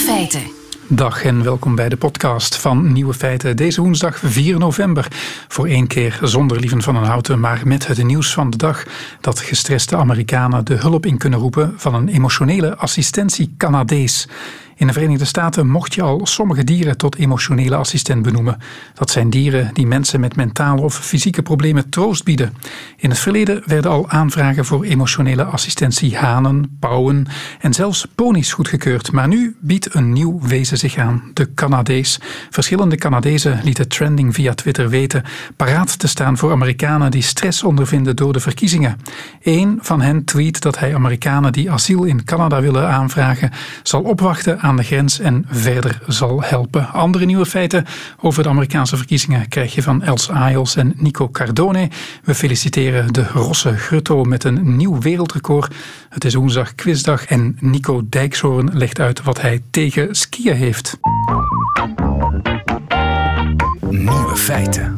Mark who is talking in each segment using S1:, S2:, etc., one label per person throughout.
S1: Feiten.
S2: Dag en welkom bij de podcast van Nieuwe Feiten. Deze woensdag 4 november. Voor één keer zonder Lieven van een Houten, maar met het nieuws van de dag dat gestreste Amerikanen de hulp in kunnen roepen van een emotionele assistentie Canadees. In de Verenigde Staten mocht je al sommige dieren tot emotionele assistent benoemen. Dat zijn dieren die mensen met mentale of fysieke problemen troost bieden. In het verleden werden al aanvragen voor emotionele assistentie hanen, pauwen en zelfs ponies goedgekeurd. Maar nu biedt een nieuw wezen zich aan, de Canadees. Verschillende Canadezen lieten trending via Twitter weten paraat te staan voor Amerikanen die stress ondervinden door de verkiezingen. Eén van hen tweet dat hij Amerikanen die asiel in Canada willen aanvragen zal opwachten aan de grens en verder zal helpen. Andere nieuwe feiten over de Amerikaanse verkiezingen krijg je van Els Ayels en Nico Cardone. We feliciteren de Rosse Grutto met een nieuw wereldrecord. Het is woensdag quizdag en Nico Dijkshoorn legt uit wat hij tegen skiën heeft.
S1: Nieuwe feiten.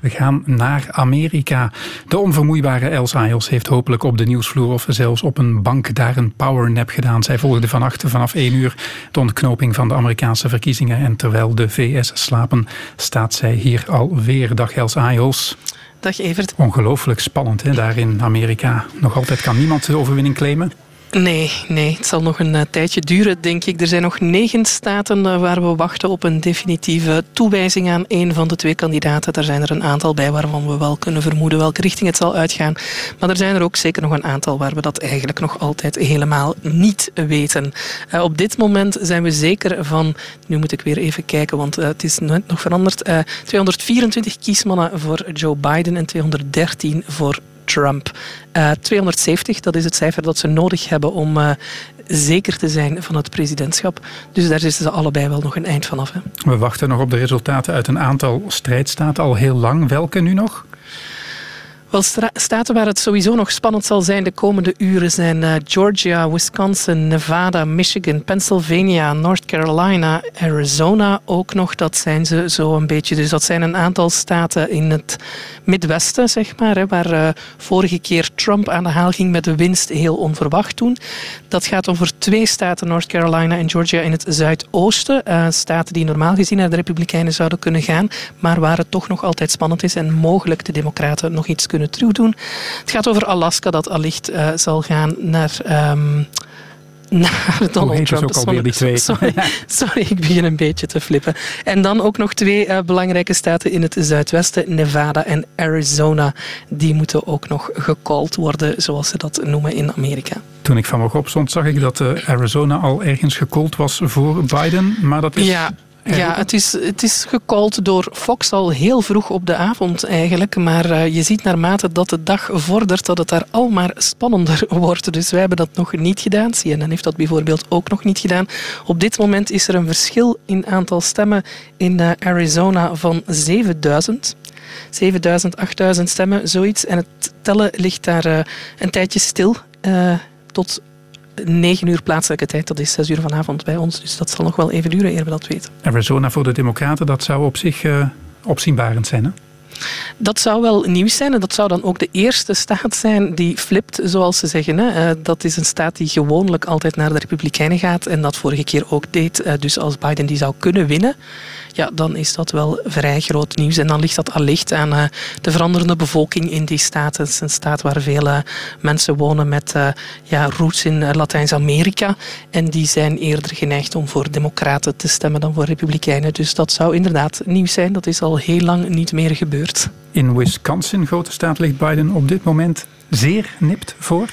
S2: We gaan naar Amerika. De onvermoeibare Els Ayels heeft hopelijk op de nieuwsvloer of zelfs op een bank daar een powernap gedaan. Zij volgde vannacht vanaf 1 uur de ontknoping van de Amerikaanse verkiezingen. En terwijl de VS slapen, staat zij hier alweer. Dag Els Ayels.
S3: Dag Evert.
S2: Ongelooflijk spannend hè, daar in Amerika. Nog altijd kan niemand de overwinning claimen.
S3: Nee, nee, het zal nog een uh, tijdje duren, denk ik. Er zijn nog negen staten uh, waar we wachten op een definitieve toewijzing aan een van de twee kandidaten. Daar zijn er een aantal bij waarvan we wel kunnen vermoeden welke richting het zal uitgaan. Maar er zijn er ook zeker nog een aantal waar we dat eigenlijk nog altijd helemaal niet weten. Uh, op dit moment zijn we zeker van, nu moet ik weer even kijken, want het is net nog veranderd, 224 kiesmannen voor Joe Biden en 213 voor Trump. Uh, 270, dat is het cijfer dat ze nodig hebben om uh, zeker te zijn van het presidentschap. Dus daar zitten ze allebei wel nog een eind vanaf. Hè.
S2: We wachten nog op de resultaten uit een aantal strijdstaten al heel lang. Welke nu nog?
S3: Wel, staten waar het sowieso nog spannend zal zijn de komende uren zijn uh, Georgia, Wisconsin, Nevada, Michigan, Pennsylvania, North Carolina, Arizona ook nog. Dat zijn ze zo een beetje. Dus dat zijn een aantal staten in het Midwesten, zeg maar, hè, waar uh, vorige keer Trump aan de haal ging met de winst heel onverwacht toen. Dat gaat over twee staten, North Carolina en Georgia in het Zuidoosten. Uh, staten die normaal gezien naar de Republikeinen zouden kunnen gaan, maar waar het toch nog altijd spannend is en mogelijk de Democraten nog iets kunnen kunnen doen. Het gaat over Alaska, dat allicht uh, zal gaan naar... Um, naar Donald Trump.
S2: Ook alweer die twee.
S3: Sorry, sorry, ik begin een beetje te flippen. En dan ook nog twee uh, belangrijke staten in het zuidwesten, Nevada en Arizona. Die moeten ook nog gecalled worden, zoals ze dat noemen in Amerika.
S2: Toen ik van opstond, zag ik dat uh, Arizona al ergens gecalled was voor Biden. Maar dat is...
S3: Ja. Ja, het is, het is gecallt door Fox al heel vroeg op de avond eigenlijk. Maar uh, je ziet naarmate dat de dag vordert dat het daar al maar spannender wordt. Dus wij hebben dat nog niet gedaan. CNN heeft dat bijvoorbeeld ook nog niet gedaan. Op dit moment is er een verschil in aantal stemmen in uh, Arizona van 7000. 7000, 8000 stemmen, zoiets. En het tellen ligt daar uh, een tijdje stil. tot 9 uur plaatselijke tijd. Dat is 6 uur vanavond bij ons. Dus dat zal nog wel even duren eer we dat weten.
S2: Arizona voor de Democraten, dat zou op zich uh, opzienbarend zijn, hè?
S3: Dat zou wel nieuws zijn en dat zou dan ook de eerste staat zijn die flipt, zoals ze zeggen. Hè. Uh, dat is een staat die gewoonlijk altijd naar de Republikeinen gaat en dat vorige keer ook deed. Uh, dus als Biden die zou kunnen winnen, ja, dan is dat wel vrij groot nieuws. En dan ligt dat allicht aan uh, de veranderende bevolking in die staat. Het is een staat waar veel mensen wonen met ja, roots in Latijns-Amerika. En die zijn eerder geneigd om voor democraten te stemmen dan voor republikeinen. Dus dat zou inderdaad nieuws zijn. Dat is al heel lang niet meer gebeurd.
S2: In Wisconsin, grote staat, ligt Biden op dit moment zeer nipt voor.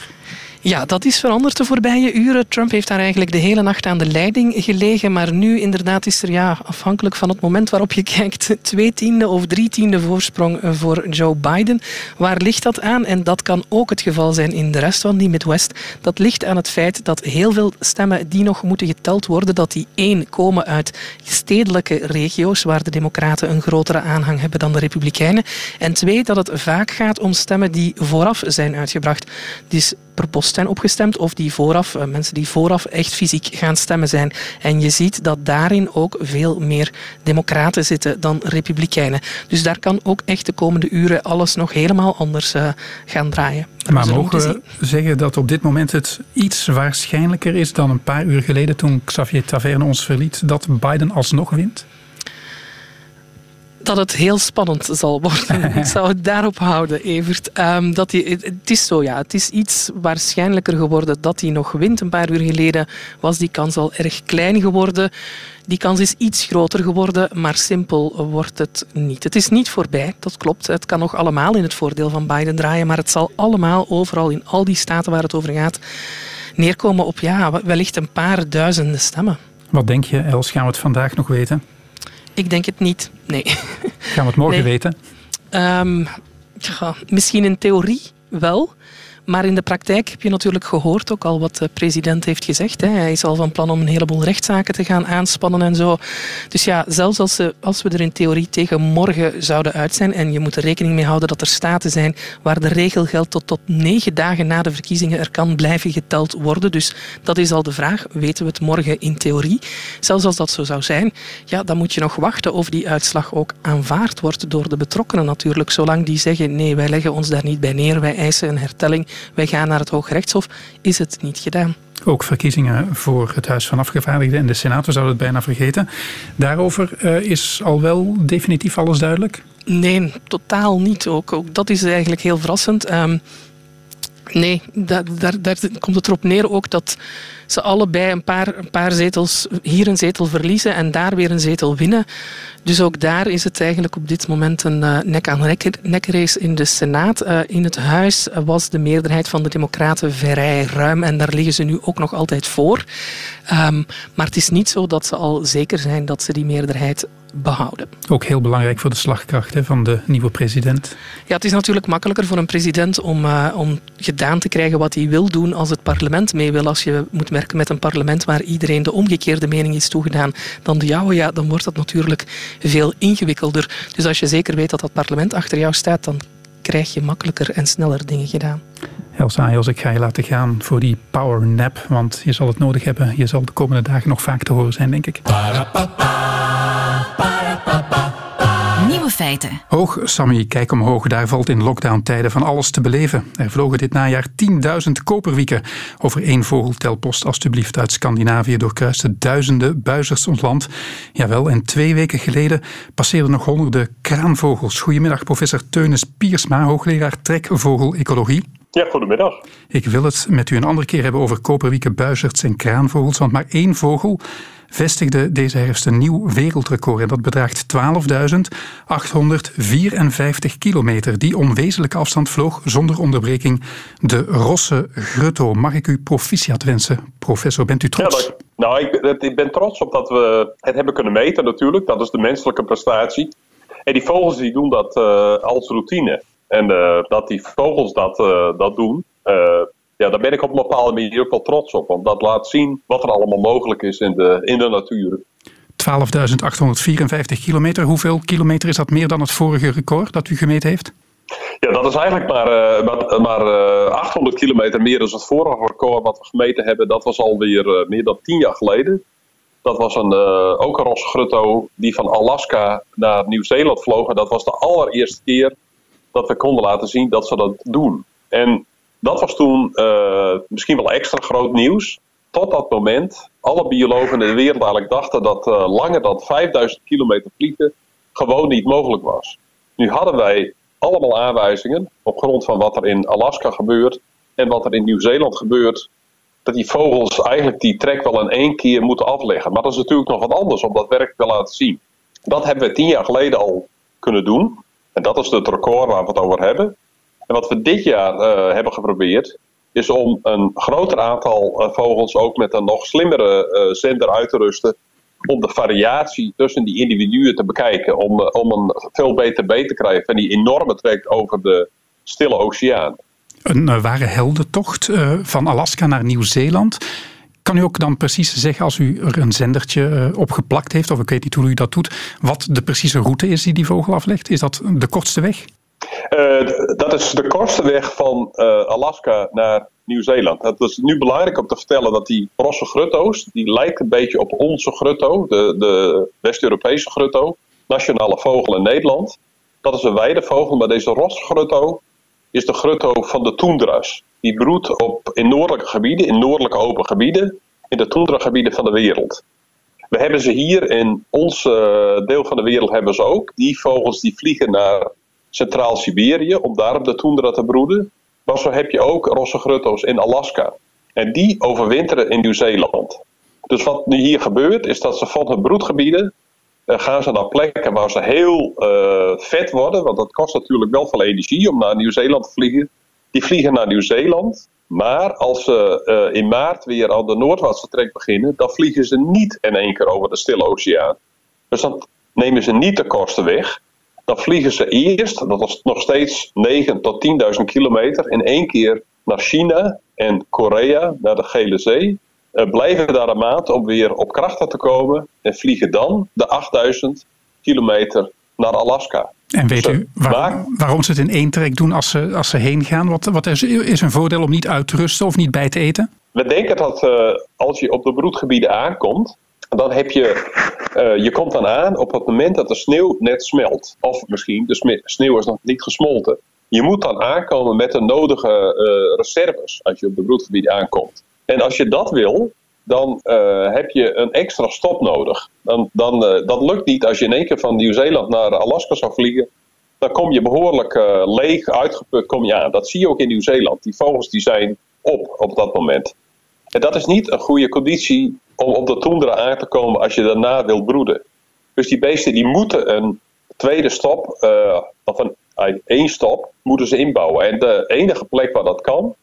S3: Ja, dat is veranderd de voorbije uren. Trump heeft daar eigenlijk de hele nacht aan de leiding gelegen. Maar nu inderdaad is er, ja, afhankelijk van het moment waarop je kijkt, twee tiende of drie tiende voorsprong voor Joe Biden. Waar ligt dat aan? En dat kan ook het geval zijn in de rest van die Midwest. Dat ligt aan het feit dat heel veel stemmen die nog moeten geteld worden, dat die één komen uit stedelijke regio's waar de Democraten een grotere aanhang hebben dan de Republikeinen. En twee, dat het vaak gaat om stemmen die vooraf zijn uitgebracht. Dus per post zijn opgestemd of die vooraf, uh, mensen die vooraf echt fysiek gaan stemmen zijn. En je ziet dat daarin ook veel meer democraten zitten dan republikeinen. Dus daar kan ook echt de komende uren alles nog helemaal anders uh, gaan draaien.
S2: Maar mogen we zeggen dat op dit moment het iets waarschijnlijker is dan een paar uur geleden toen Xavier Taverne ons verliet dat Biden alsnog wint?
S3: Dat het heel spannend zal worden. Ik zou het daarop houden, Evert. Um, dat hij, het is zo, ja. Het is iets waarschijnlijker geworden dat hij nog wint. Een paar uur geleden was die kans al erg klein geworden. Die kans is iets groter geworden, maar simpel wordt het niet. Het is niet voorbij, dat klopt. Het kan nog allemaal in het voordeel van Biden draaien, maar het zal allemaal overal in al die staten waar het over gaat neerkomen op ja, wellicht een paar duizenden stemmen.
S2: Wat denk je, Els? Gaan we het vandaag nog weten?
S3: Ik denk het niet, nee.
S2: Gaan we het morgen weten?
S3: Um, ja, misschien in theorie wel. Maar in de praktijk heb je natuurlijk gehoord ook al wat de president heeft gezegd. Hè. Hij is al van plan om een heleboel rechtszaken te gaan aanspannen en zo. Dus ja, zelfs als, ze, als we er in theorie tegen morgen zouden uit zijn, en je moet er rekening mee houden dat er staten zijn waar de regel geldt tot tot negen dagen na de verkiezingen er kan blijven geteld worden. Dus dat is al de vraag. Weten we het morgen in theorie? Zelfs als dat zo zou zijn, ja, dan moet je nog wachten of die uitslag ook aanvaard wordt door de betrokkenen natuurlijk. Zolang die zeggen, nee, wij leggen ons daar niet bij neer, wij eisen een hertelling, wij gaan naar het Hooggerechtshof, is het niet gedaan.
S2: Ook verkiezingen voor het Huis van Afgevaardigden en de Senaat, we zouden het bijna vergeten. Daarover uh, is al wel definitief alles duidelijk?
S3: Nee, totaal niet. Ook, ook dat is eigenlijk heel verrassend. Um, nee, daar, daar, daar komt het erop neer ook dat ze allebei een paar, een paar zetels, hier een zetel verliezen en daar weer een zetel winnen. Dus ook daar is het eigenlijk op dit moment een uh, nek-aan-nek race in de Senaat. Uh, in het huis was de meerderheid van de Democraten vrij ruim en daar liggen ze nu ook nog altijd voor. Um, maar het is niet zo dat ze al zeker zijn dat ze die meerderheid behouden.
S2: Ook heel belangrijk voor de slagkracht hè, van de nieuwe president.
S3: Ja, het is natuurlijk makkelijker voor een president om, uh, om gedaan te krijgen wat hij wil doen als het parlement mee wil. Als je moet merken met een parlement waar iedereen de omgekeerde mening is toegedaan dan de jouwe, ja, dan wordt dat natuurlijk veel ingewikkelder. Dus als je zeker weet dat dat parlement achter jou staat, dan krijg je makkelijker en sneller dingen gedaan.
S2: Elsa Jos, ik ga je laten gaan voor die power nap, want je zal het nodig hebben. Je zal de komende dagen nog vaak te horen zijn, denk ik.
S1: Feiten.
S2: Hoog, Sammy, kijk omhoog. Daar valt in lockdown-tijden van alles te beleven. Er vlogen dit najaar 10.000 koperwieken. Over één vogeltelpost, alstublieft, uit Scandinavië doorkruiste duizenden buizers ons land. Jawel, en twee weken geleden passeerden nog honderden kraanvogels. Goedemiddag, professor Teunis Piersma, hoogleraar trekvogelecologie.
S4: Ja, goedemiddag.
S2: Ik wil het met u een andere keer hebben over koperwieken, buizerds en kraanvogels, want maar één vogel vestigde deze herfst een nieuw wereldrecord. En dat bedraagt 12.854 kilometer. Die onwezenlijke afstand vloog zonder onderbreking de Rosse Grutto. Mag ik u proficiat wensen, professor? Bent u trots?
S4: Ja, nou, ik, ik ben trots op dat we het hebben kunnen meten natuurlijk. Dat is de menselijke prestatie. En die vogels die doen dat uh, als routine. En uh, dat die vogels dat, uh, dat doen, ja, daar ben ik op een bepaalde manier ook wel trots op. Want dat laat zien wat er allemaal mogelijk is in de, in de natuur.
S2: 12.854 kilometer. Hoeveel kilometer is dat meer dan het vorige record dat u gemeten heeft?
S4: Ja, dat is eigenlijk maar, uh, maar, maar uh, eh, 800 kilometer meer dan het vorige record wat we gemeten hebben. Dat was alweer uh, meer dan 10 jaar geleden. Dat was een, ook een Rosgrutto die van Alaska naar Nieuw-Zeeland vloog. En dat was de allereerste keer dat we konden laten zien dat ze dat doen. En dat was toen uh, misschien wel extra groot nieuws. Tot dat moment alle biologen in de wereld eigenlijk dachten dat uh, langer dan 5000 kilometer vliegen gewoon niet mogelijk was. Nu hadden wij allemaal aanwijzingen op grond van wat er in Alaska gebeurt en wat er in Nieuw-Zeeland gebeurt. Dat die vogels eigenlijk die trek wel in één keer moeten afleggen. Maar dat is natuurlijk nog wat anders om dat werk te laten zien. Dat hebben we tien jaar geleden al kunnen doen. En dat is het record waar we het over hebben. En wat we dit jaar uh, hebben geprobeerd, is om een groter aantal uh, vogels ook met een nog slimmere uh, zender uit te rusten. Om de variatie tussen die individuen te bekijken. Om, om een veel beter beet te krijgen van die enorme trek over de stille oceaan.
S2: Een ware heldentocht van Alaska naar Nieuw-Zeeland. Kan u ook dan precies zeggen, als u er een zendertje op geplakt heeft, of ik weet niet hoe u dat doet, wat de precieze route is die die vogel aflegt? Is dat de kortste weg?
S4: dat is de kortste weg van Alaska naar Nieuw-Zeeland. Het is nu belangrijk om te vertellen dat die rosse grutto's, die lijkt een beetje op onze grutto, de, de West-Europese grutto, nationale vogel in Nederland. Dat is een weidevogel, maar deze rosse grutto is de grutto van de toendra's. Die broedt op, in noordelijke gebieden, in noordelijke open gebieden, in de toendragebieden van de wereld. We hebben ze hier in ons eh, deel van de wereld hebben ze ook. Die vogels die vliegen naar Centraal-Siberië om daar op de toendra te broeden. Maar zo heb je ook rosse grutto's in Alaska. En die overwinteren in Nieuw-Zeeland. Dus wat nu hier gebeurt, is dat ze van hun broedgebieden uh, gaan ze naar plekken waar ze heel uh, vet worden. Want dat kost natuurlijk wel veel energie om naar Nieuw-Zeeland te vliegen. Die vliegen naar Nieuw-Zeeland. Maar als ze uh, in maart weer aan de Noordwaartse trek beginnen, dan vliegen ze niet in één keer over de Stille Oceaan. Dus dan nemen ze niet de kosten weg. Dan vliegen ze eerst, dat is nog steeds 9 tot 10.000 kilometer, in één keer naar China en Korea, naar de Gele Zee. Uh, blijven daar een maand om weer op krachten te komen en vliegen dan de 8000 kilometer naar Alaska.
S2: En weet u waarom ze het in één trek doen als ze, als ze heen gaan? Wat, wat is, is een voordeel om niet uit te rusten of niet bij te eten?
S4: We denken dat uh, als je op de broedgebieden aankomt, dan heb je, uh, je komt dan aan op het moment dat de sneeuw net smelt. Of misschien de sneeuw is nog niet gesmolten. Je moet dan aankomen met de nodige uh, reserves als je op de broedgebieden aankomt. En als je dat wil, dan uh, heb je een extra stop nodig. Dan, dan, uh, dat lukt niet als je in één keer van Nieuw-Zeeland naar Alaska zou vliegen. Dan kom je behoorlijk uh, leeg, uitgeput kom je aan. Dat zie je ook in Nieuw-Zeeland. Die vogels die zijn op op dat moment. En dat is niet een goede conditie om op de toendra aan te komen als je daarna wilt broeden. Dus die beesten die moeten een tweede stop, of een, één stop, moeten ze inbouwen. En de enige plek waar dat kan,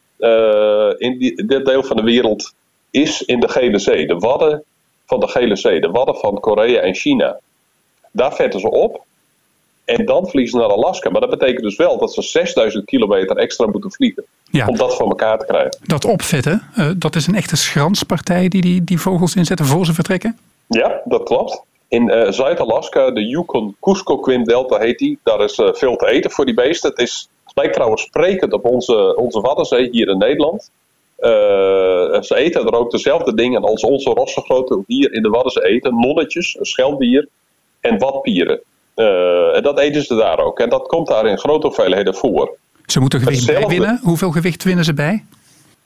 S4: in dit deel van de wereld, is in de Gele Zee. De wadden van de Gele Zee, de wadden van Korea en China. Daar vetten ze op en dan vliegen ze naar Alaska. Maar dat betekent dus wel dat ze 6000 kilometer extra moeten vliegen. Om dat voor elkaar te krijgen.
S2: Dat opvetten, uh, dat is een echte schranspartij die, die die vogels inzetten voor ze vertrekken?
S4: Ja, dat klopt. In uh, Zuid-Alaska, de Yukon Quint Delta heet die. Daar is uh, veel te eten voor die beesten. Het is, lijkt trouwens sprekend op onze, onze Waddenzee hier in Nederland. Uh, ze eten er ook dezelfde dingen als onze rossengrote hier in de Waddenzee eten. Nonnetjes, een scheldier en watpieren. Uh, en dat eten ze daar ook. En dat komt daar in grote hoeveelheden voor.
S2: Ze moeten gewicht bijwinnen. Hoeveel gewicht winnen ze bij?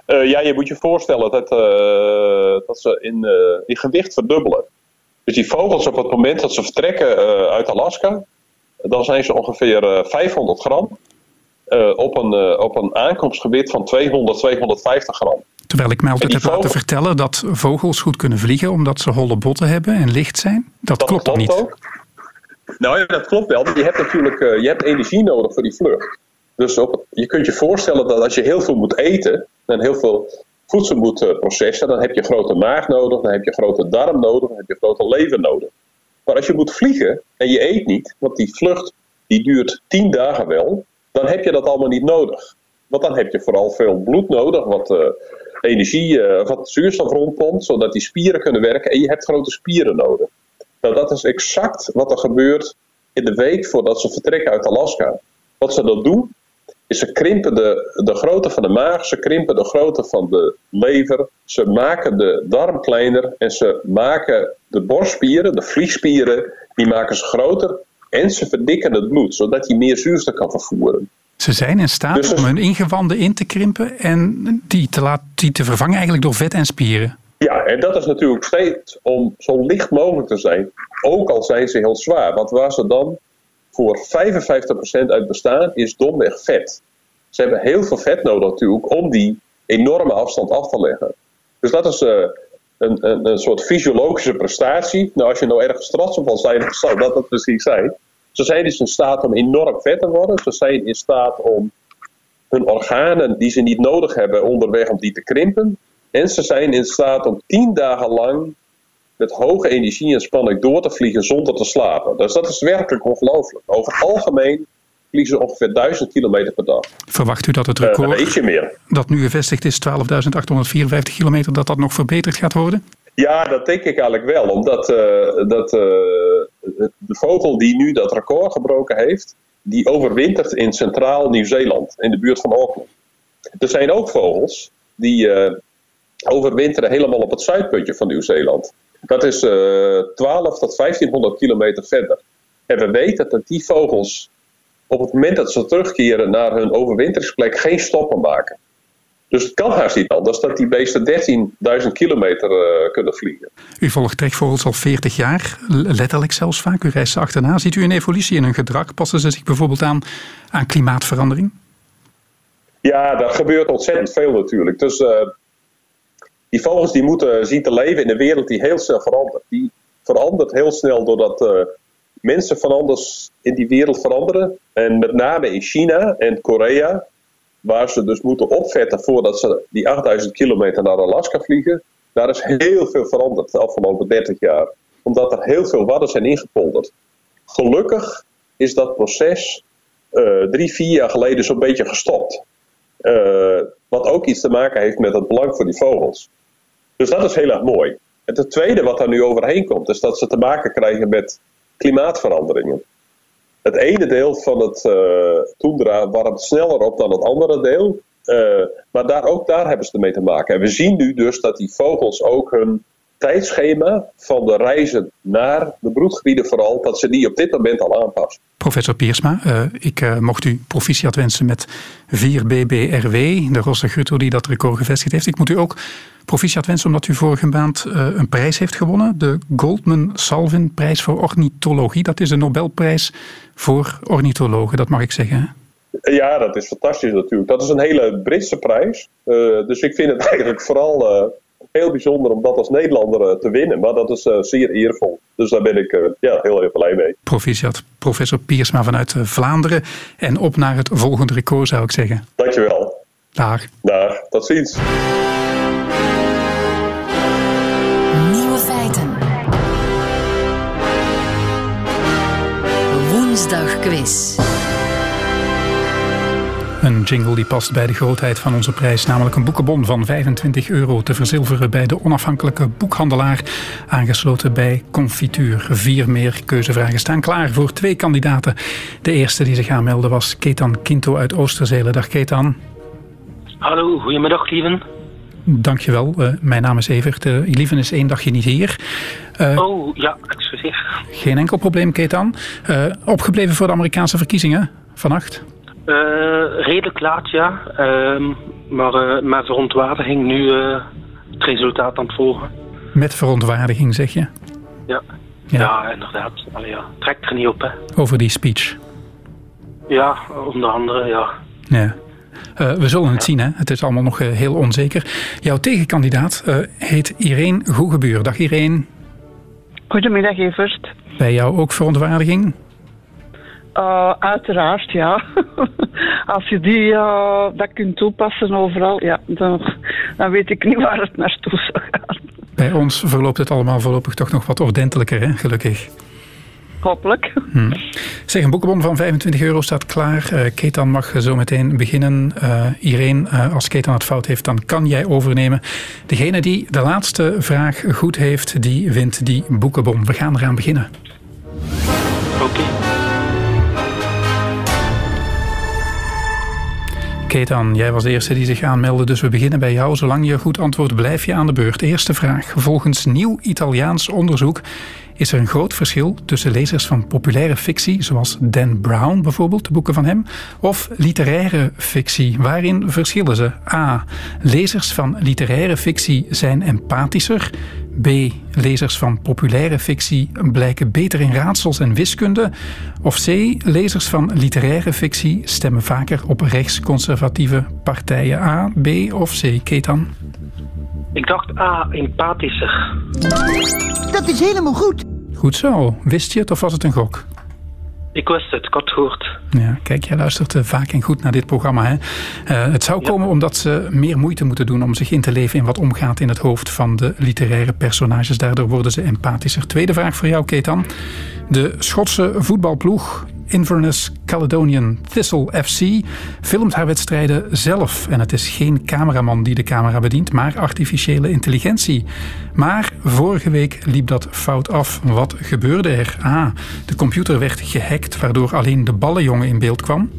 S4: Uh, ja, je moet je voorstellen dat, dat ze in, in gewicht verdubbelen. Dus die vogels op het moment dat ze vertrekken uit Alaska, dan zijn ze ongeveer 500 gram. Uh, op, een, uh, op een aankomstgebied van 200, 250 gram.
S2: Terwijl ik mij altijd heb laten vertellen dat vogels goed kunnen vliegen omdat ze holle botten hebben en licht zijn. Dat, dat klopt, klopt niet. Ook.
S4: Nou ja, dat klopt wel. Je hebt natuurlijk uh, je hebt energie nodig voor die vlucht. Dus op, je kunt je voorstellen dat als je heel veel moet eten en heel veel voedsel moet processen, dan heb je grote maag nodig, dan heb je grote darm nodig, dan heb je grote lever nodig. Maar als je moet vliegen en je eet niet, want die vlucht die duurt tien dagen wel, dan heb je dat allemaal niet nodig. Want dan heb je vooral veel bloed nodig, wat uh, energie, uh, wat zuurstof rondpompt, zodat die spieren kunnen werken. En je hebt grote spieren nodig. Nou, dat is exact wat er gebeurt in de week voordat ze vertrekken uit Alaska. Wat ze dan doen, is ze krimpen de, de grootte van de maag, ze krimpen de grootte van de lever, ze maken de darm kleiner en ze maken de borstspieren, de vliegspieren, die maken ze groter en ze verdikken het bloed, zodat hij meer zuurstof kan vervoeren.
S2: Ze zijn in staat dus om hun ingewanden in te krimpen en die te, laten, die te vervangen eigenlijk door vet en spieren.
S4: Ja, en dat is natuurlijk steeds om zo licht mogelijk te zijn, ook al zijn ze heel zwaar. Want waar ze dan voor 55% uit bestaan, is domweg vet. Ze hebben heel veel vet nodig natuurlijk om die enorme afstand af te leggen. Dus dat is uh, een, een, soort fysiologische prestatie. Nou, als je nou ergens trots op zijn, zou dat het misschien zijn. Ze zijn dus in staat om enorm vet te worden. Ze zijn in staat om hun organen die ze niet nodig hebben onderweg om die te krimpen. En ze zijn in staat om tien dagen lang met hoge energie en spanning door te vliegen zonder te slapen. Dus dat is werkelijk ongelooflijk. Over het algemeen ze ongeveer 1000 kilometer per dag.
S2: Verwacht u dat het record
S4: uh, meer.
S2: dat nu gevestigd is, 12.854 kilometer, dat dat nog verbeterd gaat worden?
S4: Ja, dat denk ik eigenlijk wel. Omdat uh, dat, uh, de vogel die nu dat record gebroken heeft, die overwintert in centraal Nieuw-Zeeland, in de buurt van Auckland. Er zijn ook vogels die uh, overwinteren helemaal op het zuidpuntje van Nieuw-Zeeland. Dat is uh, eh, 12 tot 1500 kilometer verder. En we weten dat die vogels op het moment dat ze terugkeren naar hun overwinteringsplek geen stoppen maken. Dus het kan haast niet anders dat die beesten 13.000 kilometer uh, kunnen vliegen.
S2: U volgt trekvogels al 40 jaar, letterlijk zelfs vaak. U reist ze achterna. Ziet u een evolutie in hun gedrag? Passen ze zich bijvoorbeeld aan aan klimaatverandering?
S4: Ja, dat gebeurt ontzettend veel natuurlijk. Dus uh, die vogels die moeten zien te leven in een wereld die heel snel verandert. Die verandert heel snel doordat uh, mensen van anders in die wereld veranderen. En met name in China en Korea waar ze dus moeten opvetten voordat ze die 8000 kilometer naar Alaska vliegen, daar is heel veel veranderd de afgelopen 30 jaar. Omdat er heel veel wadden zijn ingepolderd. Gelukkig is dat proces uh, drie, vier jaar geleden zo'n beetje gestopt. Uh, wat ook iets te maken heeft met het belang voor die vogels. Dus dat is heel erg mooi. En het tweede wat daar nu overheen komt, is dat ze te maken krijgen met klimaatveranderingen. Het ene deel van het uh, warmt sneller op dan het andere deel. Uh, maar daar, ook daar hebben ze ermee te maken. En we zien nu dus dat die vogels ook hun tijdschema van de reizen naar de broedgebieden vooral, dat ze die op dit moment al aanpassen.
S2: Professor Piersma, uh, ik uh, mocht u proficiat wensen met 4BBRW, de Rosse Gutto die dat record gevestigd heeft. Ik moet u ook proficiat wensen omdat u vorige maand uh, een prijs heeft gewonnen. De Goldman Salvin prijs voor ornithologie. Dat is een Nobelprijs voor ornithologen, dat mag ik zeggen.
S4: Ja, dat is fantastisch natuurlijk. Dat is een hele Britse prijs. dus ik vind het eigenlijk vooral heel bijzonder om dat als Nederlander eh, te winnen. Maar dat is uh, zeer eervol. Dus daar ben ik uh, ja, heel erg blij mee.
S2: Proficiat, professor Piersma vanuit Vlaanderen. En op naar het volgende record zou ik zeggen.
S4: Dankjewel.
S2: Dag.
S4: Dag, tot ziens.
S1: Nieuwe feiten. Woensdag quiz.
S2: Een jingle die past bij de grootheid van onze prijs, namelijk een boekenbon van 25 euro te verzilveren bij de onafhankelijke boekhandelaar, aangesloten bij Confituur. Vier meer keuzevragen staan klaar voor twee kandidaten. De eerste die zich aanmeldde was Ketan Kinto uit Oosterzelen. Dag Ketan.
S5: Hallo, goedemiddag lieven.
S2: Dankjewel, uh, mijn naam is Evert. Uh, Lieven is één dagje niet hier.
S5: Uh, oh, ja, excuseer.
S2: Geen enkel probleem, Ketan. opgebleven voor de Amerikaanse verkiezingen vannacht?
S5: Uh, redelijk laat, ja. Uh, maar uh, met verontwaardiging nu het resultaat aan het volgen.
S2: Met verontwaardiging, zeg je?
S5: Ja, ja. ja inderdaad. Allee, ja. Trekt er niet op, hè.
S2: Over die speech?
S5: Ja, onder andere, ja.
S2: Ja. we zullen het zien, hè. Het is allemaal nog heel onzeker. Jouw tegenkandidaat heet Irene Goegebuur. Dag Irene.
S6: Goedemiddag, Evert.
S2: Bij jou ook verontwaardiging?
S6: Uh, uiteraard, ja. Als je die uh, dat kunt toepassen overal, ja, dan, dan weet ik niet waar het naartoe zou gaan.
S2: Bij ons verloopt het allemaal voorlopig toch nog wat ordentelijker, hè? gelukkig.
S6: Hopelijk.
S2: Hm. Zeg, een boekenbon van 25 euro staat klaar. Uh, Ketan mag zo meteen beginnen. Uh, Irene, uh, als Ketan het fout heeft, dan kan jij overnemen. Degene die de laatste vraag goed heeft, die wint die boekenbon. We gaan eraan beginnen.
S5: Oké. Okay.
S2: Ketan, jij was de eerste die zich aanmeldde, dus we beginnen bij jou. Zolang je goed antwoordt, blijf je aan de beurt. Eerste vraag. Volgens nieuw Italiaans onderzoek is er een groot verschil tussen lezers van populaire fictie, zoals Dan Brown bijvoorbeeld, de boeken van hem, of literaire fictie. Waarin verschillen ze? A. Lezers van literaire fictie zijn empathischer. B. Lezers van populaire fictie blijken beter in raadsels en wiskunde. Of C. Lezers van literaire fictie stemmen vaker op rechtsconservatieve partijen. A, B of C, Ketan?
S5: Ik dacht A, empathischer.
S7: Dat is helemaal goed.
S2: Goed zo. Wist je het of was het een gok?
S5: Ik wist het, ik had het gehoord.
S2: Ja, kijk, jij luistert eh, vaak en goed naar dit programma. Hè? Uh, het zou komen omdat ze meer moeite moeten doen om zich in te leven in wat omgaat in het hoofd van de literaire personages. Daardoor worden ze empathischer. Tweede vraag voor jou, Ketan. De Schotse voetbalploeg Inverness Caledonian Thistle FC filmt haar wedstrijden zelf. En het is geen cameraman die de camera bedient, maar artificiële intelligentie. Maar vorige week liep dat fout af. Wat gebeurde er? A. De computer werd gehackt, waardoor alleen de ballenjongen in beeld kwam.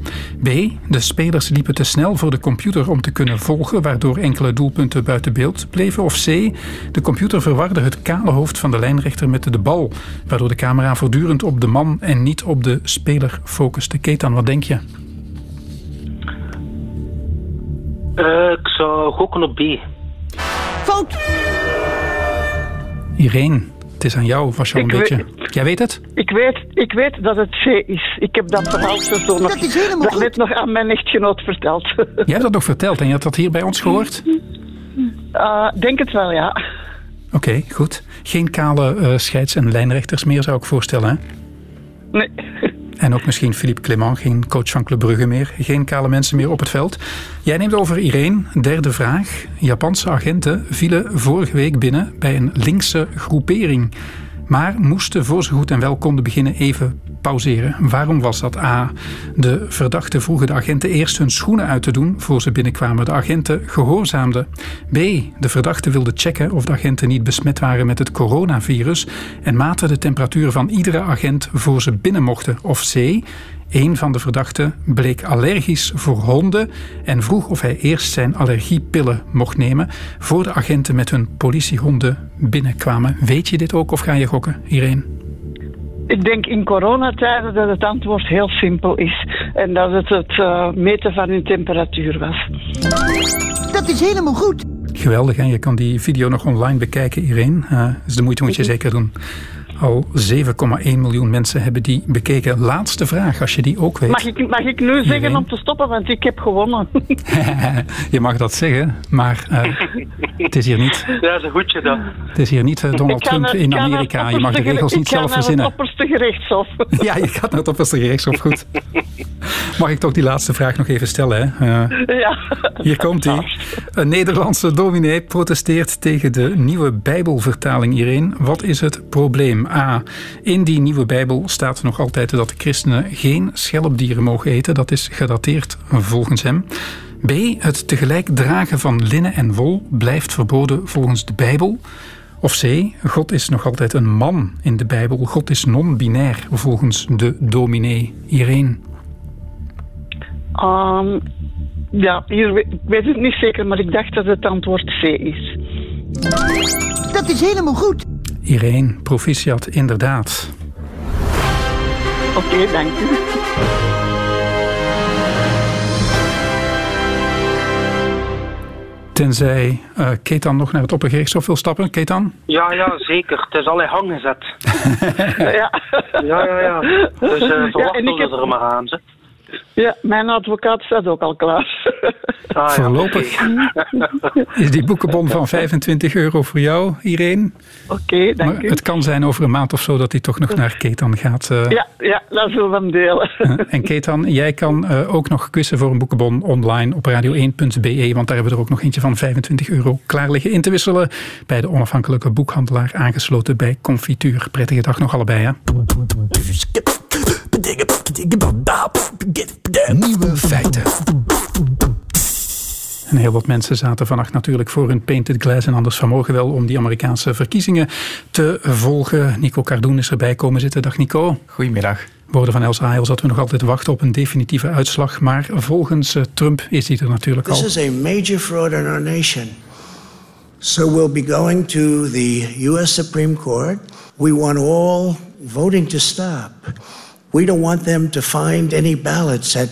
S2: B. De spelers liepen te snel voor de computer om te kunnen volgen, waardoor enkele doelpunten buiten beeld bleven. Of C. De computer verwarde het kale hoofd van de lijnrechter met de bal, waardoor de camera voortdurend op de man en niet op de speler focuste. Ketan, wat denk je?
S5: Eh, ik zou gokken op B.
S7: Fout.
S2: Irene, het is aan jou. Was je al een
S6: weet-
S2: beetje... Jij weet het?
S6: Ik weet, ik weet dat het C is. Ik heb dat verhaal zo nog,
S7: Dat is helemaal goed.
S6: net nog aan mijn echtgenoot verteld.
S2: Jij hebt dat nog verteld en je had dat hier bij ons gehoord?
S6: Eh, denk het wel, ja.
S2: Oké, goed. Geen kale eh, scheids- en lijnrechters meer, zou ik voorstellen. Hè?
S6: Nee.
S2: En ook misschien Philippe Clement, geen coach van Club Brugge meer. Geen kale mensen meer op het veld. Jij neemt over Irene. Derde vraag. Japanse agenten vielen vorige week binnen bij een linkse groepering. Maar moesten voor ze goed en wel konden beginnen even pauzeren. Waarom was dat? A. De verdachten vroegen de agenten eerst hun schoenen uit te doen voor ze binnenkwamen. De agenten gehoorzaamden. B. De verdachten wilden checken of de agenten niet besmet waren met het coronavirus en maten de temperatuur van iedere agent voor ze binnen mochten. Of C. Een van de verdachten bleek allergisch voor honden en vroeg of hij eerst zijn allergiepillen mocht nemen voor de agenten met hun politiehonden binnenkwamen. Weet je dit ook of ga je gokken, Irene?
S6: Ik denk in coronatijden dat het antwoord heel simpel is. En dat het het eh, meten van hun temperatuur was.
S7: Dat is helemaal goed.
S2: Geweldig, en je kan die video nog online bekijken, Irene. Uh, dus de moeite moet je zeker doen. Al 7,1 miljoen mensen hebben die bekeken. Laatste vraag, als je die ook weet.
S6: Mag ik, mag ik nu zeggen
S2: Irene?
S6: om te stoppen, want ik heb gewonnen.
S2: je mag dat zeggen, maar eh, het is hier niet,
S5: Ja, dat is een goedje dan.
S2: het is hier niet eh, Donald Trump
S6: naar-
S2: in Amerika. Je mag de regels niet zelf verzinnen.
S6: Ik ga naar het opperste gerechtshof.
S2: Ja, je gaat naar het opperste gerechtshof, goed. Mag ik toch die laatste vraag nog even stellen? Hè? Eh,
S6: ja.
S2: Hier komt hij. Een Nederlandse dominee protesteert tegen de nieuwe Bijbelvertaling, Irene. Wat is het probleem? A. In die nieuwe Bijbel staat nog altijd dat de christenen geen schelpdieren mogen eten. Dat is gedateerd volgens hem. B. Het tegelijk dragen van linnen en wol blijft verboden volgens de Bijbel. Of C. God is nog altijd een man in de Bijbel. God is non-binair volgens de dominee. Irene.
S6: Ehm, ja, hier, ik weet het niet zeker, maar ik dacht dat het antwoord C is.
S7: Dat is helemaal goed.
S2: Irene, proficiat, inderdaad.
S6: Oké, dank u.
S2: Tenzij uh, Ketan nog naar het oppergerechtshof wil stappen. Ketan?
S5: Ja, ja, zeker. Het is al in hang gezet.
S6: Ja.
S5: Ja, ja, ja. Dus uh, verwacht
S6: en ik heb-
S5: er maar aan. Ze.
S6: Ja, mijn advocaat staat ook al klaar.
S5: Ah, ja.
S2: Voorlopig is die boekenbon van 25 euro voor jou, Irene.
S6: Oké, dank
S2: Maar
S6: u.
S2: het kan zijn over een maand of zo dat hij toch nog naar Ketan gaat. eh.
S6: Ja, ja, dat zullen we hem delen.
S2: En Ketan, jij kan eh, ook nog quizzen voor een boekenbon online op radio1.be, want daar hebben we er ook nog eentje van 25 euro klaar liggen in te wisselen bij de onafhankelijke boekhandelaar aangesloten bij Confituur. Prettige dag nog allebei, hè? Nieuwe feiten. En heel wat mensen zaten vannacht natuurlijk voor hun painted glass en anders vanmorgen wel om die Amerikaanse verkiezingen te volgen. Nico Cardoen is erbij komen zitten. Dag Nico.
S8: Goedemiddag.
S2: Woorden van Els Ayels dat we nog altijd wachten op een definitieve uitslag. Maar volgens eh, Trump is die er natuurlijk
S9: This
S2: al.
S9: is a major fraud in our nation. So we'll be going to the U.S. Supreme Court. We want all voting to stop. We don't want them to find any ballots at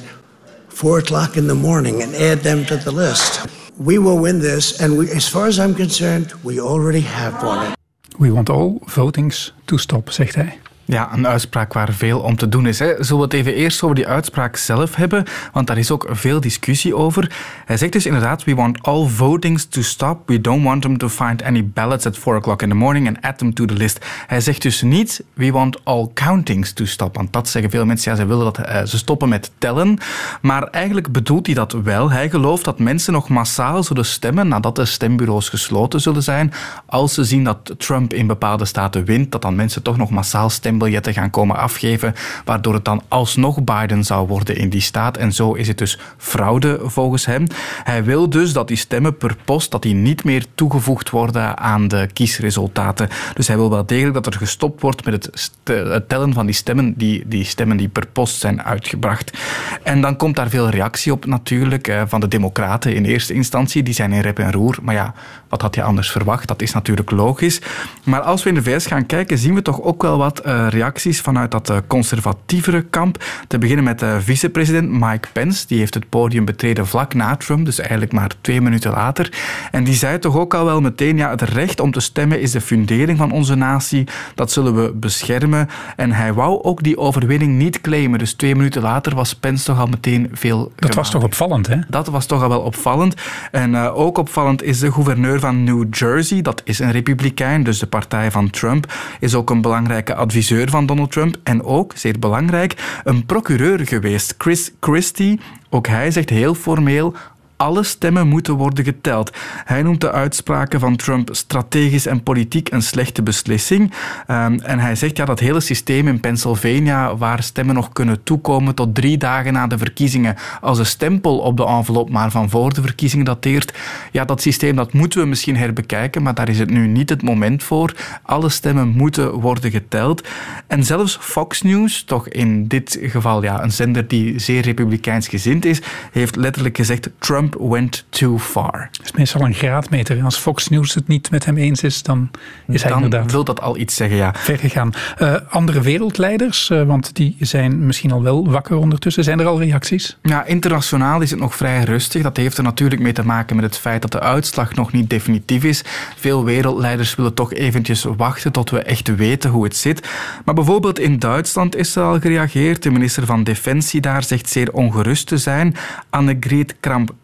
S9: four o'clock in the morning and add them to the list. We will win this, and we, as far as I'm concerned, we already have won it.
S2: We want all votings to stop, zegt hij.
S8: Ja, een uitspraak waar veel om te doen is. Hè. Zullen we het even eerst over die uitspraak zelf hebben? Want daar is ook veel discussie over. Hij zegt dus inderdaad, we want all votings to stop. We don't want them to find any ballots at 4 o'clock in the morning and add them to the list. Hij zegt dus niet, we want all countings to stop. Want dat zeggen veel mensen, ja, ze willen dat eh, ze stoppen met tellen. Maar eigenlijk bedoelt hij dat wel. Hij gelooft dat mensen nog massaal zullen stemmen nadat de stembureaus gesloten zullen zijn. Als ze zien dat Trump in bepaalde staten wint, dat dan mensen toch nog massaal stemmen stembiljetten gaan komen afgeven, waardoor het dan alsnog Biden zou worden in die staat. En zo is het dus fraude volgens hem. Hij wil dus dat die stemmen per post dat die niet meer toegevoegd worden aan de kiesresultaten. Dus hij wil wel degelijk dat er gestopt wordt met het, het tellen van die stemmen, die, die stemmen die per post zijn uitgebracht. En dan komt daar veel reactie op natuurlijk eh, van de democraten in eerste instantie. Die zijn in rep en roer. Maar ja, wat had je anders verwacht? Dat is natuurlijk logisch. Maar als we in de VS gaan kijken, zien we toch ook wel wat uh, reacties vanuit dat uh, conservatievere kamp. Te beginnen met de vicepresident Mike Pence. Die heeft het podium betreden vlak na Trump, dus eigenlijk maar twee minuten later. En die zei toch ook al wel meteen, ja, het recht om te stemmen is de fundering van onze natie. Dat zullen we beschermen. En hij wou ook die overwinning niet claimen. Dus twee minuten later was Pence toch al meteen veel...
S2: Dat was toch opvallend, hè?
S8: Dat was toch al wel opvallend. En uh, ook opvallend is de gouverneur van New Jersey. Dat is een republikein, dus de partij van Trump. Is ook een belangrijke adviseur van Donald Trump. En ook, zeer belangrijk, een procureur geweest. Chris Christie. Ook hij zegt heel formeel alle stemmen moeten worden geteld. Hij noemt de uitspraken van Trump strategisch en politiek een slechte beslissing. Um, en hij zegt ja, dat hele systeem in Pennsylvania, waar stemmen nog kunnen toekomen tot drie dagen na de verkiezingen, als een stempel op de envelop maar van voor de verkiezingen dateert, ja, dat systeem dat moeten we misschien herbekijken, maar daar is het nu niet het moment voor. Alle stemmen moeten worden geteld. En zelfs Fox News, toch in dit geval ja, een zender die zeer republikeins gezind is, heeft letterlijk gezegd Trump went too far.
S2: Dat is meestal een graadmeter. Als Fox News het niet met hem eens is, dan is hij
S8: dan
S2: inderdaad...
S8: wil dat al iets zeggen, ja.
S2: Ver gegaan. Uh, andere wereldleiders, uh, want die zijn misschien al wel wakker ondertussen. Zijn er al reacties?
S8: Ja, internationaal is het nog vrij rustig. Dat heeft er natuurlijk mee te maken met het feit dat de uitslag nog niet definitief is. Veel wereldleiders willen toch eventjes wachten tot we echt weten hoe het zit. Maar bijvoorbeeld in Duitsland is er al gereageerd. De minister van Defensie daar zegt zeer ongerust te zijn. Annegret Kramp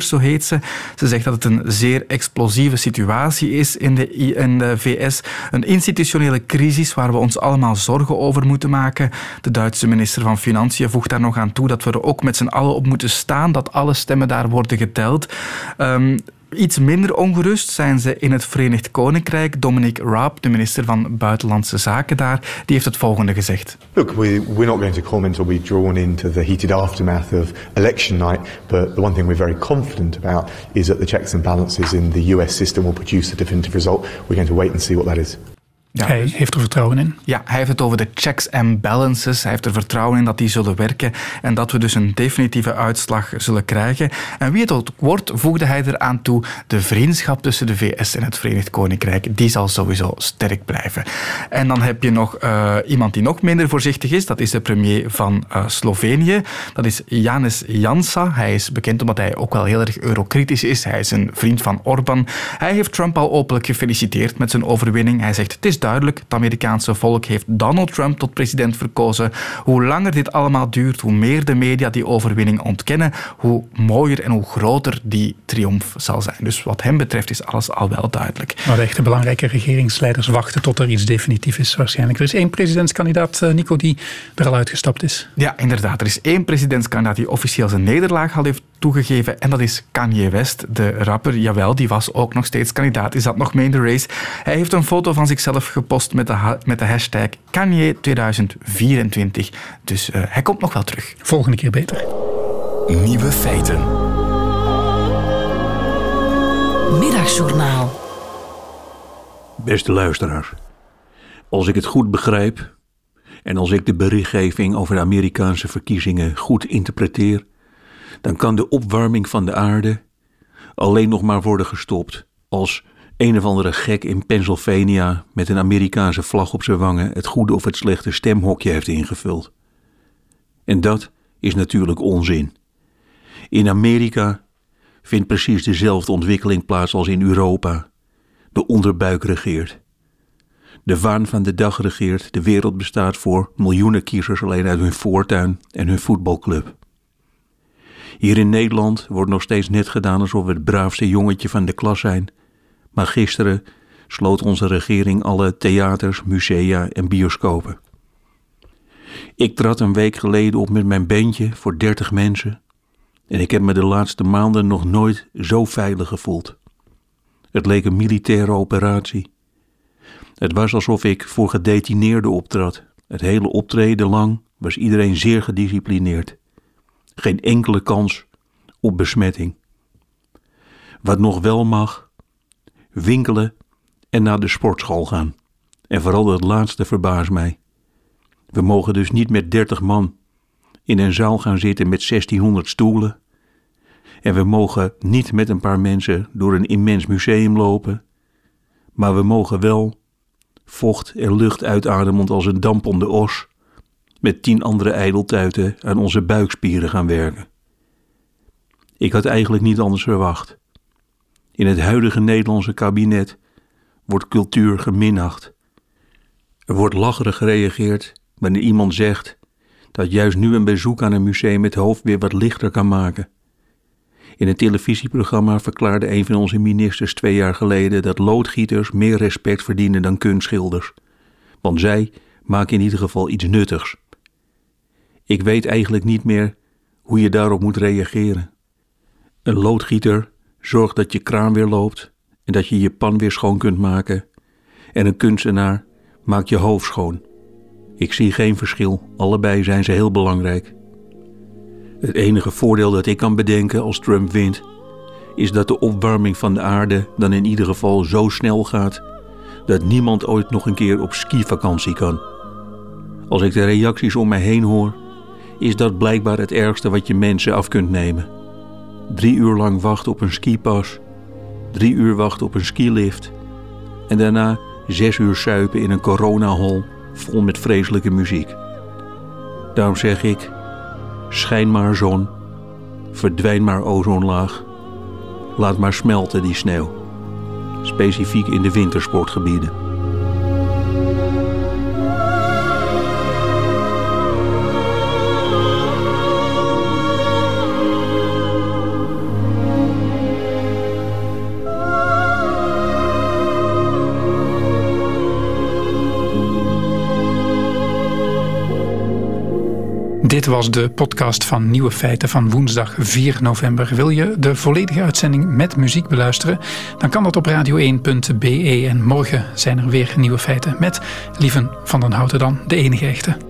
S8: Zo heet ze. Ze zegt dat het een zeer explosieve situatie is in de, in de VS. Een institutionele crisis waar we ons allemaal zorgen over moeten maken. De Duitse minister van Financiën voegt daar nog aan toe dat we er ook met z'n allen op moeten staan dat alle stemmen daar worden geteld. Um, Iets minder ongerust zijn ze in het Verenigd Koninkrijk. Dominic Raab, de minister van Buitenlandse Zaken daar, die heeft het volgende gezegd.
S10: Look, we, we're not going to comment or be drawn into the heated aftermath of election night, but the one thing we're very confident about is that the checks and balances in the US system will produce a definitive result. We're going to wait and see what that is.
S2: Ja, hij dus- heeft er vertrouwen in.
S8: Ja, hij heeft het over de checks and balances. Hij heeft er vertrouwen in dat die zullen werken en dat we dus een definitieve uitslag zullen krijgen. En wie het ook wordt, voegde hij eraan toe, de vriendschap tussen de VS en het Verenigd Koninkrijk, die zal sowieso sterk blijven. En dan heb je nog uh, iemand die nog minder voorzichtig is, dat is de premier van uh, Slovenië. Dat is Janez Jansa. Hij is bekend omdat hij ook wel heel erg eurokritisch is. Hij is een vriend van Orbán. Hij heeft Trump al openlijk gefeliciteerd met zijn overwinning. Hij zegt, het is duidelijk. Het Amerikaanse volk heeft Donald Trump tot president verkozen. Hoe langer dit allemaal duurt, hoe meer de media die overwinning ontkennen, hoe mooier en hoe groter die triomf zal zijn. Dus wat hem betreft is alles al wel duidelijk.
S2: Maar de echte belangrijke regeringsleiders wachten tot er iets definitief is waarschijnlijk. Er is één presidentskandidaat, eh, Nico, die er al uitgestapt is.
S8: Ja, inderdaad. Er is één presidentskandidaat die officieel zijn nederlaag al heeft toegegeven. En dat is Kanye West, de rapper. Jawel, die was ook nog steeds kandidaat. Is dat nog mee in de race? Hij heeft een foto van zichzelf gepost met de, met de hashtag Kanye 2024. Dus uh, hij komt nog wel terug.
S2: Volgende keer beter.
S1: Nieuwe feiten. Middagjournaal.
S11: Beste luisteraars. Als ik het goed begrijp en als ik de berichtgeving over de Amerikaanse verkiezingen goed interpreteer, dan kan de opwarming van de aarde alleen nog maar worden gestopt als een of andere gek in Pennsylvania met een Amerikaanse vlag op zijn wangen het goede of het slechte stemhokje heeft ingevuld. En dat is natuurlijk onzin. In Amerika vindt precies dezelfde ontwikkeling plaats als in Europa. De onderbuik regeert. De waan van de dag regeert. De wereld bestaat voor miljoenen kiezers alleen uit hun voortuin en hun voetbalclub. Hier in Nederland wordt nog steeds net gedaan alsof we het braafste jongetje van de klas zijn. Maar gisteren sloot onze regering alle theaters, musea en bioscopen. Ik trad een week geleden op met mijn bandje voor 30 mensen en ik heb me de laatste maanden nog nooit zo veilig gevoeld. Het leek een militaire operatie. Het was alsof ik voor gedetineerden optrad. Het hele optreden lang was iedereen zeer gedisciplineerd. Geen enkele kans op besmetting. Wat nog wel mag, winkelen en naar de sportschool gaan. En vooral dat laatste verbaast mij. We mogen dus niet met 30 man in een zaal gaan zitten met 1600 stoelen. En we mogen niet met een paar mensen door een immens museum lopen. Maar we mogen wel vocht en lucht uitademend als een dampende os met tien andere ijdeltuiten aan onze buikspieren gaan werken. Ik had eigenlijk niet anders verwacht. In het huidige Nederlandse kabinet wordt cultuur geminacht. Er wordt lacherig gereageerd wanneer iemand zegt dat juist nu een bezoek aan een museum het hoofd weer wat lichter kan maken. In een televisieprogramma verklaarde een van onze ministers twee jaar geleden dat loodgieters meer respect verdienen dan kunstschilders. Want zij maken in ieder geval iets nuttigs. Ik weet eigenlijk niet meer hoe je daarop moet reageren. Een loodgieter zorgt dat je kraan weer loopt en dat je je pan weer schoon kunt maken. En een kunstenaar maakt je hoofd schoon. Ik zie geen verschil, allebei zijn ze heel belangrijk. Het enige voordeel dat ik kan bedenken als Trump wint, is dat de opwarming van de aarde dan in ieder geval zo snel gaat dat niemand ooit nog een keer op skivakantie kan. Als ik de reacties om mij heen hoor, is dat blijkbaar het ergste wat je mensen af kunt nemen. Drie uur lang wachten op een skipas, drie uur wachten op een skilift en daarna zes uur suipen in een coronahol vol met vreselijke muziek. Daarom zeg ik, schijn maar zon, verdwijn maar ozonlaag, laat maar smelten die sneeuw, specifiek in de wintersportgebieden.
S2: Dit was de podcast van Nieuwe Feiten van woensdag 4 november. Wil je de volledige uitzending met muziek beluisteren? Dan kan dat op radio1.be. En morgen zijn er weer nieuwe feiten met Lieven van den Houten dan, de enige echte.